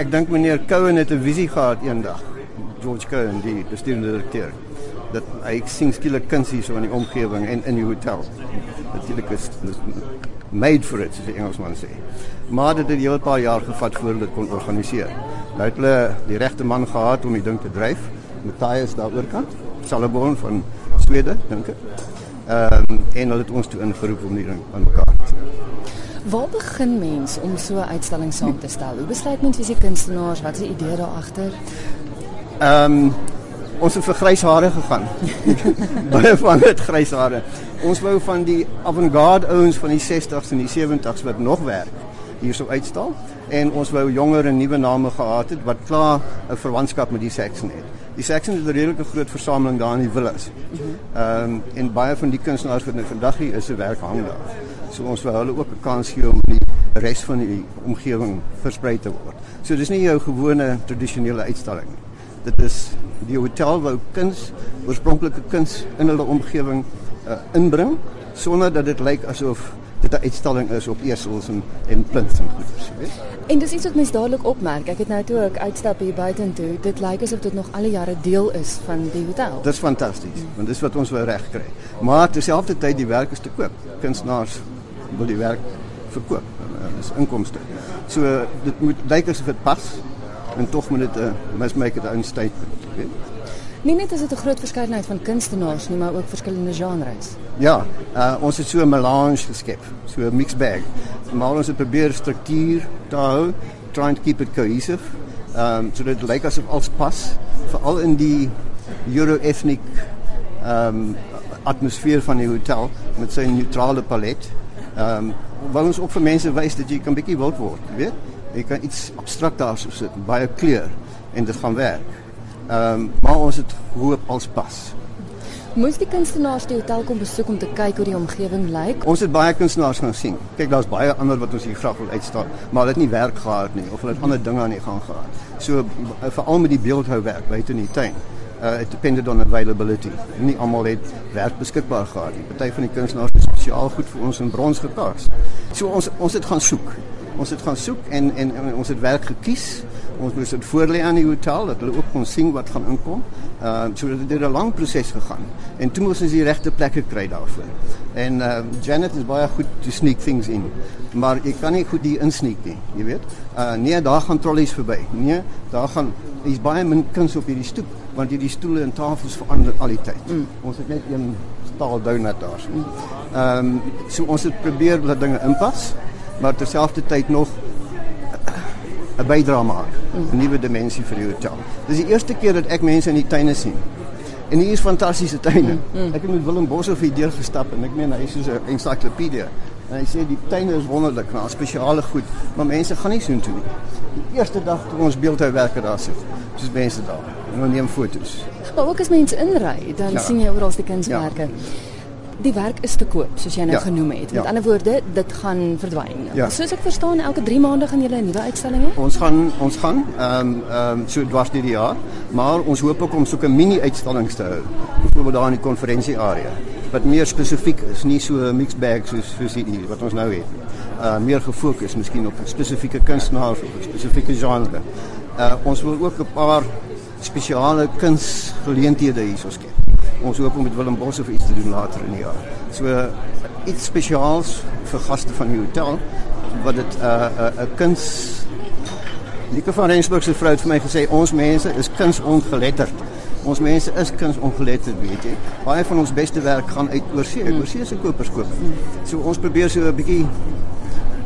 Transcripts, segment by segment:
ek dink meneer Cohen het 'n visie gehad eendag. George Cohen, die bestuurende direkteur. Dat hy sien skielik kuns hier so in die omgewing en in die hotel. Natuurlik is made for it, soos die Engelsman sê. Maar dit het 'n hele paar jaar gevat voor dit kon organiseer. Nou het hulle die regte man gehad om die ding te dryf. Matthias daaroor kant, Salabon van Swede, dink ek. Ehm um, en hulle het ons toe ingeroep om die ding aan mekaar te sit. Waar begin mens om so 'n uitstalling saam te stel? Hoe besluit mens wie se kunstenaars, wat is die idee daar agter? Ehm um, ons het vir grys hare gegaan. Baie van dit grys hare. Ons wou van die avant-garde ouens van die 60s en die 70s wat nog werk hierso uitstal en ons wou jonger en nuwe name gehad het wat klaar 'n verwantskap met die Saxon het. Die Saxon het 'n redelike groot versameling daar in die villas. Ehm um, en baie van die kunstenaars wat nou vandag hier is se werk hang daar. So ons wou hulle ook 'n kans gee om die res van die omgewing versprei te word. So dis nie jou gewone tradisionele uitstalling nie. Dit is die hotel wou kuns, oorspronklike kuns in hulle omgewing uh, inbring sonder dat dit lyk asof dit 'n uitstalling is op esels en en plints en goeders, weet? En dis iets wat mense dadelik opmerk. Ek het nou toe ek uitstap hier buitentoe, dit lyk asof dit nog al die jare deel is van die hotel. Dis fantasties, want dis wat ons wou regkry. Maar terselfdertyd die werk is te koop. Kunstenaars wil die werk verkoop. Uh, dis inkomste. So dit moet lyk asof dit pas en tog moet dit 'n uh, must make it own statement, weet? Nie net is dit 'n groot verskeidenheid van kunstenaars nie, maar ook verskillende genres. Ja, uh, ons het so 'n melange geskep, so 'n mixed bag. Maar ons het probeer struktuur te hou, trying to keep it cohesive. Ehm um, so dit lyk asof alles pas, veral in die Euro-ethnic ehm um, atmosfeer van die hotel met sy neutrale palet. Ehm um, wil ons ook vir mense wys dat jy kan bietjie wild word, weet? Jy kan iets abstrakt daarso sit, baie kleur en dit gaan werk. Ehm um, maar ons het hoop als pas. Moes die kunstenaars die hotel kom besoek om te kyk hoe die omgewing lyk? Ons het baie kunstenaars gaan sien. Kyk, daar's baie ander wat ons hier graag wil uitstaan, maar hulle het nie werk gehad nie of hulle het ander dinge aan die gang gehad. So veral met die beeldhouwerk buite in die tuin. Uh it depended on availability. Nie almal het werk beskikbaar gehad nie. Party van die kunstenaars het spesiaal goed vir ons in brons gekaas. So ons ons het gaan soek. Ons het gaan soek en en, en ons het werk gekies ons moes dit voorlê aan die hotel dat hulle ook kon sien wat gaan inkom. Uh so dit het 'n lang proses gegaan en toe moes ons die regte plekke kry daarvoor. En uh Janet is baie goed to sneak things in. Maar jy kan nie goed hier insneek nie, jy weet. Uh nee, daar gaan trollies verby. Nee, daar gaan hier's baie min kuns op hierdie stoep want hierdie stoele en tafels verander al die tyd. Mm. Ons het net een staal donut daar. Ehm um, so ons het probeer dat dinge inpas, maar terselfdertyd nog 'n bydrae maak, 'n nuwe dimensie vir die hotel. Dis die eerste keer dat ek mense in die tuine sien. En hier is fantastiese tuine. Mm, mm. Ek het met Willem Boshoff hier deur gestap en ek meen hy is soos 'n ensiklopedie. En hy sê die tuine is wonderlik, maar spesiale goed, maar mense gaan nie so intoe nie. Die eerste dag toe ons beeldhouwerke daar sit, soos mense daar. En hulle neem foto's. Maar ook as mense inry, dan ja. sien jy oral die kunswerke. Ja die werk is te koop soos jy nou ja. genoem het. Met ja. ander woorde, dit gaan verdwyn. Ja. Soos ek verstaan, elke 3 maande gaan julle 'n nuwe uitstalling hê. Ons gaan ons gaan ehm um, ehm um, so dwars deur die jaar, maar ons hoop ook om so 'n mini uitstalling te hou. Byvoorbeeld daar in die konferensie area wat meer spesifiek is, nie so 'n mixed bag soos soos hierdie wat ons nou het. Uh meer gefokus miskien op 'n spesifieke kunstenaar of 'n spesifieke genre. Uh ons wil ook 'n paar spesiale kunsgeleenthede hierso skep ons hoop om met Willem Bos of iets te doen later in die jaar. So iets spesiaals vir gaste van die hotel wat dit 'n uh, 'n uh, 'n kuns Lieke van Rensburg se vrou het vir my gesê ons mense is kunsongeletterd. Ons mense is kunsongeletterd, weet jy. Baie van ons beste werk gaan uit oorsee, mm. oorsee se kopers koop. Mm. So ons probeer so 'n bietjie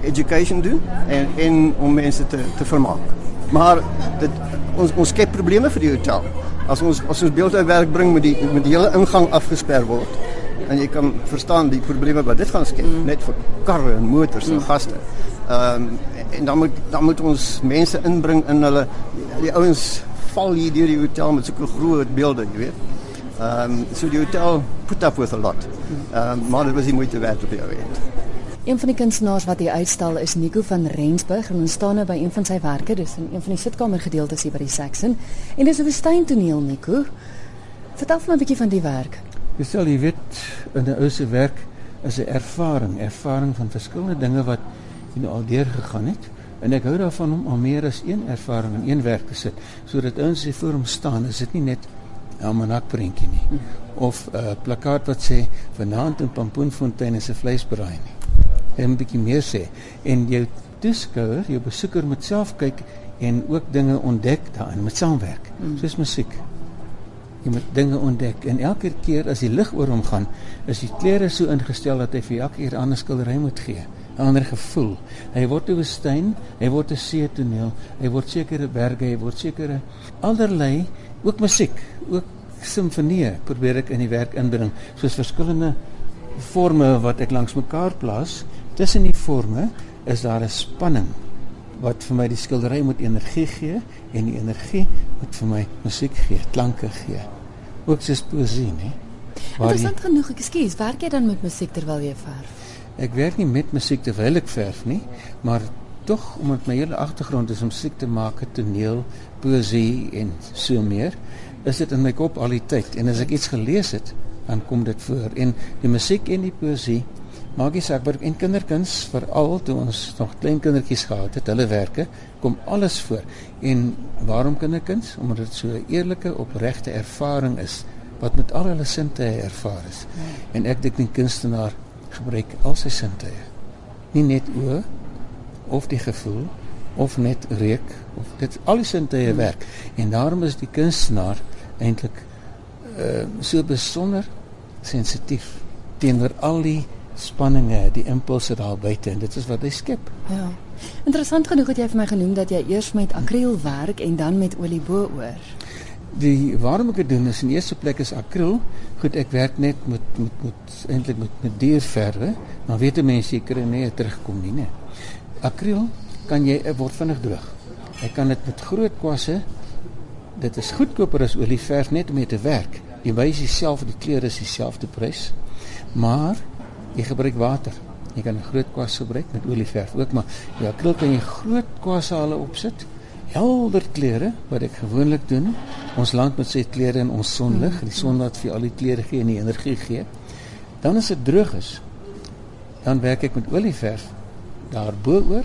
education doen en en om mense te te vermaak. Maar dit ons ons skep probleme vir die hotel as ons as ons beeldhouwerk bring met die met die hele ingang afgesper word en jy kan verstaan die probleme wat dit gaan skep mm. net vir karre en motors mm. en gaste. Ehm um, en dan moet dan moet ons mense inbring in hulle die, die ouens val hier deur die hotel met sulke groot beelde, jy weet. Ehm um, so die hotel put up with a lot. Ehm um, maar dit was nie moeite werd op die ou end. Een van die kunstenaars wat hier uitstal is Nico van Rensburg en ons staan nou by een van sy werke, dis in een van die sitkamergedeeltes hier by die Saxon. En dis 'n woestyntoneel, Nico. Vertel vir my 'n bietjie van die werk. Jy sê jy weet in 'n ou se werk is 'n ervaring, ervaring van verskillende dinge wat jy nou al deur gegaan het. En ek hou daarvan om al meer as een ervaring in een werk te sit sodat ouens hier voor hom staan, is dit nie net 'n almanakprentjie nie of 'n plakkaat wat sê vanaand in Pampoenfontein is 'n vleisbraai nie. En 'n bietjie meer sê en jou toeskouer, jou besoeker moet self kyk en ook dinge ontdek daarin met saamwerk, mm. soos musiek. Jy moet dinge ontdek en elke keer as die lig oor hom gaan, is die kleure so ingestel dat hy vir elke keer 'n ander skildery moet gee, 'n ander gevoel. Hy word 'n woestyn, hy word 'n see toneel, hy word sekere berge, hy word sekere allerlei ook musiek, ook simfonieë probeer ek in die werk inbring, soos verskillende forme wat ek langs mekaar plaas. Tussen die forme is daar 'n spanning wat vir my die skildery moet energie gee en die energie moet vir my musiek gee, klanke gee. Ook soos poesie, né? Interessant jy, genoeg, ekskuus, werk jy dan met musiek terwyl jy verf? Ek werk nie met musiek terwyl ek verf nie, maar tog omdat my hele agtergrond is om musiek te maak, toneel, poesie en so meer, is dit in my kop al die tyd en as ek iets gelees het, dan kom dit voor en die musiek en die poesie Magie Sackberg en kinderkuns veral toe ons nog klein kindertjies gehad het, hulle werke kom alles voor. En waarom kinderkuns? Omdat dit so 'n eerlike, opregte ervaring is wat met al hulle sintuie ervaar is. Ja. En ek dink die kunstenaar gebruik al sy sintuie. Nie net oë of die gevoel of net reuk of dit al die sintuie hmm. werk. En daarom is die kunstenaar eintlik uh, so besonder sensitief teenoor al die spanninge, die impulse daar buite en dit is wat hy skep. Ja. Interessant genoeg het jy vir my genoem dat jy eers met akriel werk en dan met olie bo-oor. Die waarom ek dit doen is in eerste plek is akriel. Goed, ek werk net met met met eintlik met met dierverwe, maar weet jy mense seker nie terugkom nie, né? Akriel kan jy word vinnig droog. Jy kan dit met groot kwasse dit is goedkoper as olieverf net om mee te werk. Die wyse self die kleur is dieselfde prys. Maar Jy gebruik water. Jy kan 'n groot kwas gebruik met olieverf ook, maar ja, akriel kan jy groot kwashale opsit. Helder kleure wat ek gewoonlik doen. Ons land met sy kleure in ons sonlig, die son wat vir al die kleure gee en die energie gee. Dan as dit droog is, dan werk ek met olieverf daarbo-oor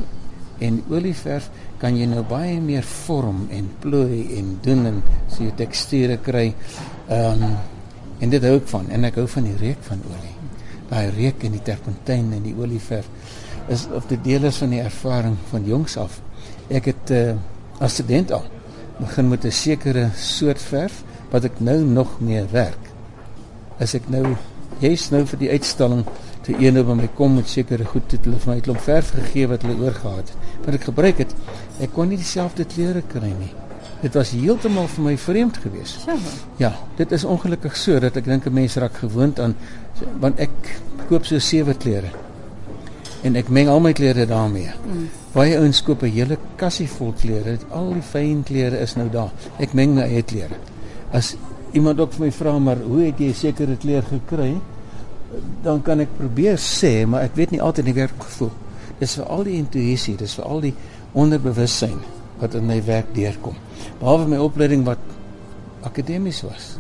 en olieverf kan jy nou baie meer vorm en plooi en doen en so jy teksture kry. Ehm um, en dit hou ek van en ek hou van die reuk van olie daai reuk en die terpentyn en die olieverf is of dit deel is van die ervaring van jongs af. Ek het uh, as student al begin met 'n sekere soort verf wat ek nou nog mee werk. As ek nou jy's nou vir die uitstalling te een op my kom met sekere goed het hulle vir my klomp verf gegee wat hulle oorgehad het. Wat ek gebruik het, ek kon nie dieselfde kleure kry nie. Dit was heeltemal vir my vreemd geweest. Ja, dit is ongelukkig so dat ek dink 'n mens raak gewoond aan want ek koop so sewe klere. En ek meng al my klere daarmee. Mm. Baie ouens koop 'n hele kassie vol klere. Al die fyn klere is nou daar. Ek meng my eie klere. As iemand ook vir my vra maar hoe het jy sekere klere gekry? Dan kan ek probeer sê, maar ek weet nie altyd nie werk gevoel. Dis vir al die intuïsie, dis vir al die onderbewussyn wat in my werk deurkom. Behalwe my opleiding wat akademies was.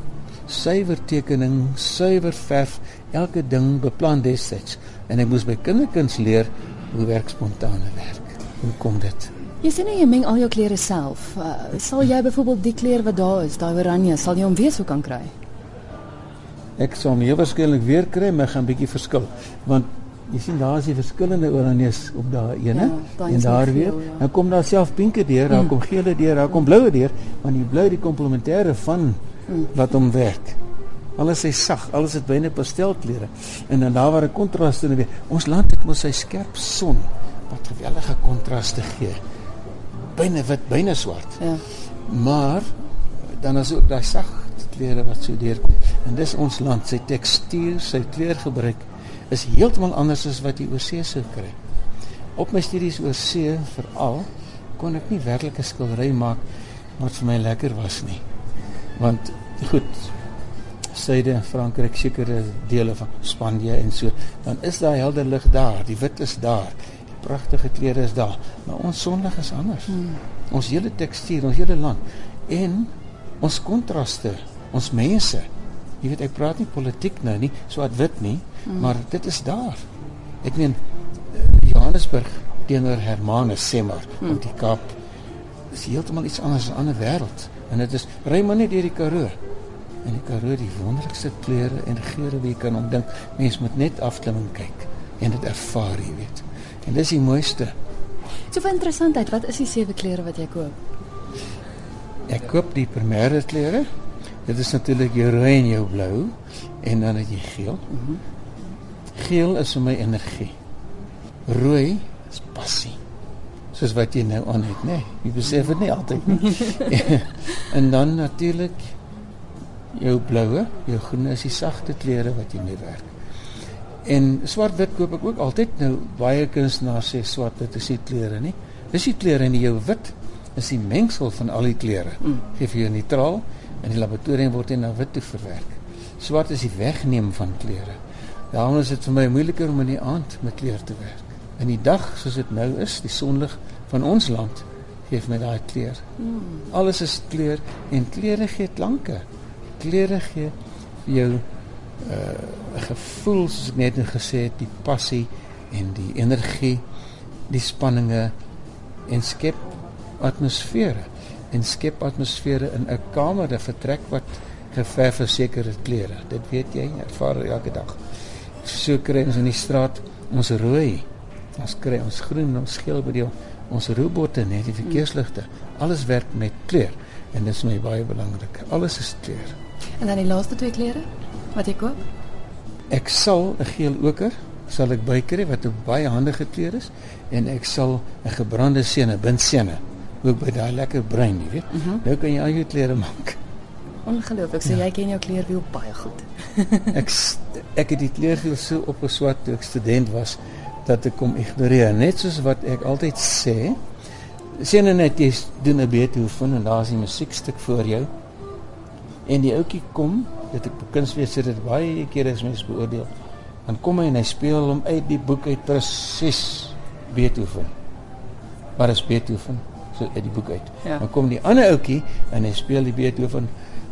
Suiwer tekening, suiwer verf, elke ding beplan destyds en ek moes by kinderkuns leer hoe werk spontane werk. Hoe kom dit? Jy sien jy meng al jou klere self. Uh, sal jy byvoorbeeld die kleur wat daar is, daai oranje, sal jy hom weer so kan kry? Ek sal hom waarskynlik weer kry, maar gaan bietjie verskil want jy sien daar is die verskillende oranjes op daai ene ja, en daar weer. Ja. Dan kom daar self pinke deur, daar mm. kom gele deur, daar kom bloue deur, want die blou die komplementêre van mm. wat hom werk. Alles is sag, alles het byne pastelkleure. En dan daar waar 'n kontras in weer. Ons land het mos sy skerp son wat gewellige kontraste gee. Byne wit, byne swart. Ja. Maar dan is ook daai sag kleure wat so deurkom. En dis ons land, sy tekstuur, sy kleurgebruik is heeltemal anders as wat jy oor see sou kry. Op my studies oor see veral kon ek nie werklike skildery maak wat vir my lekker was nie. Want goed, suide Frankryk sekere dele van Spanje en so, dan is daai helder lig daar, die wit is daar, die pragtige kleure is daar, maar ons sonlig is anders. Hmm. Ons hele tekstuur, ons hele land en ons kontraste, ons mense. Jy weet ek praat nie politiek nou nie, swart wit nie, Mm. Maar dit is daar. Ek meen Johannesburg teenoor Hermanus sê maar hmm. op die Kaap is heeltemal iets anders 'n ander wêreld. En dit is ry maar net deur die Karoo. En die Karoo die wonderlikste kleure en geure wie kan omdink mens moet net afklim kyk. En dit ervaar jy weet. En dis die mooiste. So vir interessantheid wat is die sewe kleure wat jy koop? Ek koop die primêre kleure. Dit is natuurlik jou rooi en jou blou. En dan het jy geel. Mm -hmm. Geel is vir my energie. Rooi is passie. Soos wat jy nou aan het nê nee, jy besef dit nie altyd nie. En dan natuurlik jou bloue jou groen is die sagte kleure wat jy mee werk. En swart wit koop ek ook altyd. Nou baie kunstenaars sê swart wit is nie kleure nie. Dis die kleure in jou wit is die mengsel van al die kleure mm. gee vir jou neutraal en die laboratorium word dit na wit toe verwerk. Swart is die wegneem van kleure daarom is dit vir my moeiliker om in die aand met kleure te werk in die dag soos dit nou is, die sonlig van ons land gee my daai kleur. Mm. Alles is kleur en kleure gee klanke. Kleure gee vir jou 'n uh, gevoel soos ek net nou gesê het, die passie en die energie, die spanninge en skep atmosfere en skep atmosfere in 'n kamer, 'n vertrek wat geverf is sekere kleure. Dit weet jy, ervaar elke dag. So kry ons in die straat ons rooi Ons kry ons groen, ons geel by die ons robotte net die verkeersligte. Alles werk met kleur en dit is my baie belangrik. Alles is kleur. En dan die laaste twee kleure wat jy koop? Ek sal 'n geel oker sal ek bykry wat 'n baie handige kleur is en ek sal 'n gebrande sene, bintsene ook by daai lekker bruin, jy weet. Mhm. -huh. Nou kan jy al jou kleure maak. Ongelooflik, so ja. jy ken jou kleurwiel baie goed. Ek ek het die kleurwiel so opgeswat toe ek student was dat ek kom ignoreer. Net soos wat ek altyd sê sien nou net jy doen 'n Beethoven en daar's 'n musiekstuk voor jou. En die ouetjie kom dit ek kuns weer sê dit baie kere is mense beoordeel. Dan kom hy en hy speel hom uit die boek uit presies Beethoven maar is Beethoven so uit die boek uit. Ja. dan kom die ander ouetjie en hy speel die Beethoven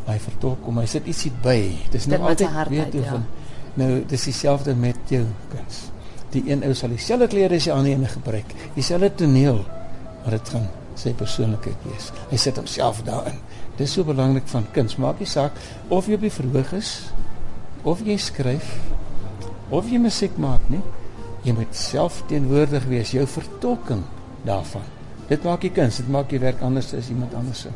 hy vertolk hom hy sit ietsie by dis nou altyd Beethoven ja. nou dis dieselfde met jou kuns die een ou sal dieselfde klere as die ander een gebruik. Dieselfde toneel, maar dit gaan sy persoonlikheid wees. Hy sit homself daarin. Dis so belangrik van kuns. Maak nie saak of jy op die verhoog is of jy skryf of jy musiek maak nie. Jy moet self teenwoordig wees, jou vertolking daarvan. Dit maak die kuns, dit maak jy werk anders as iemand anders se.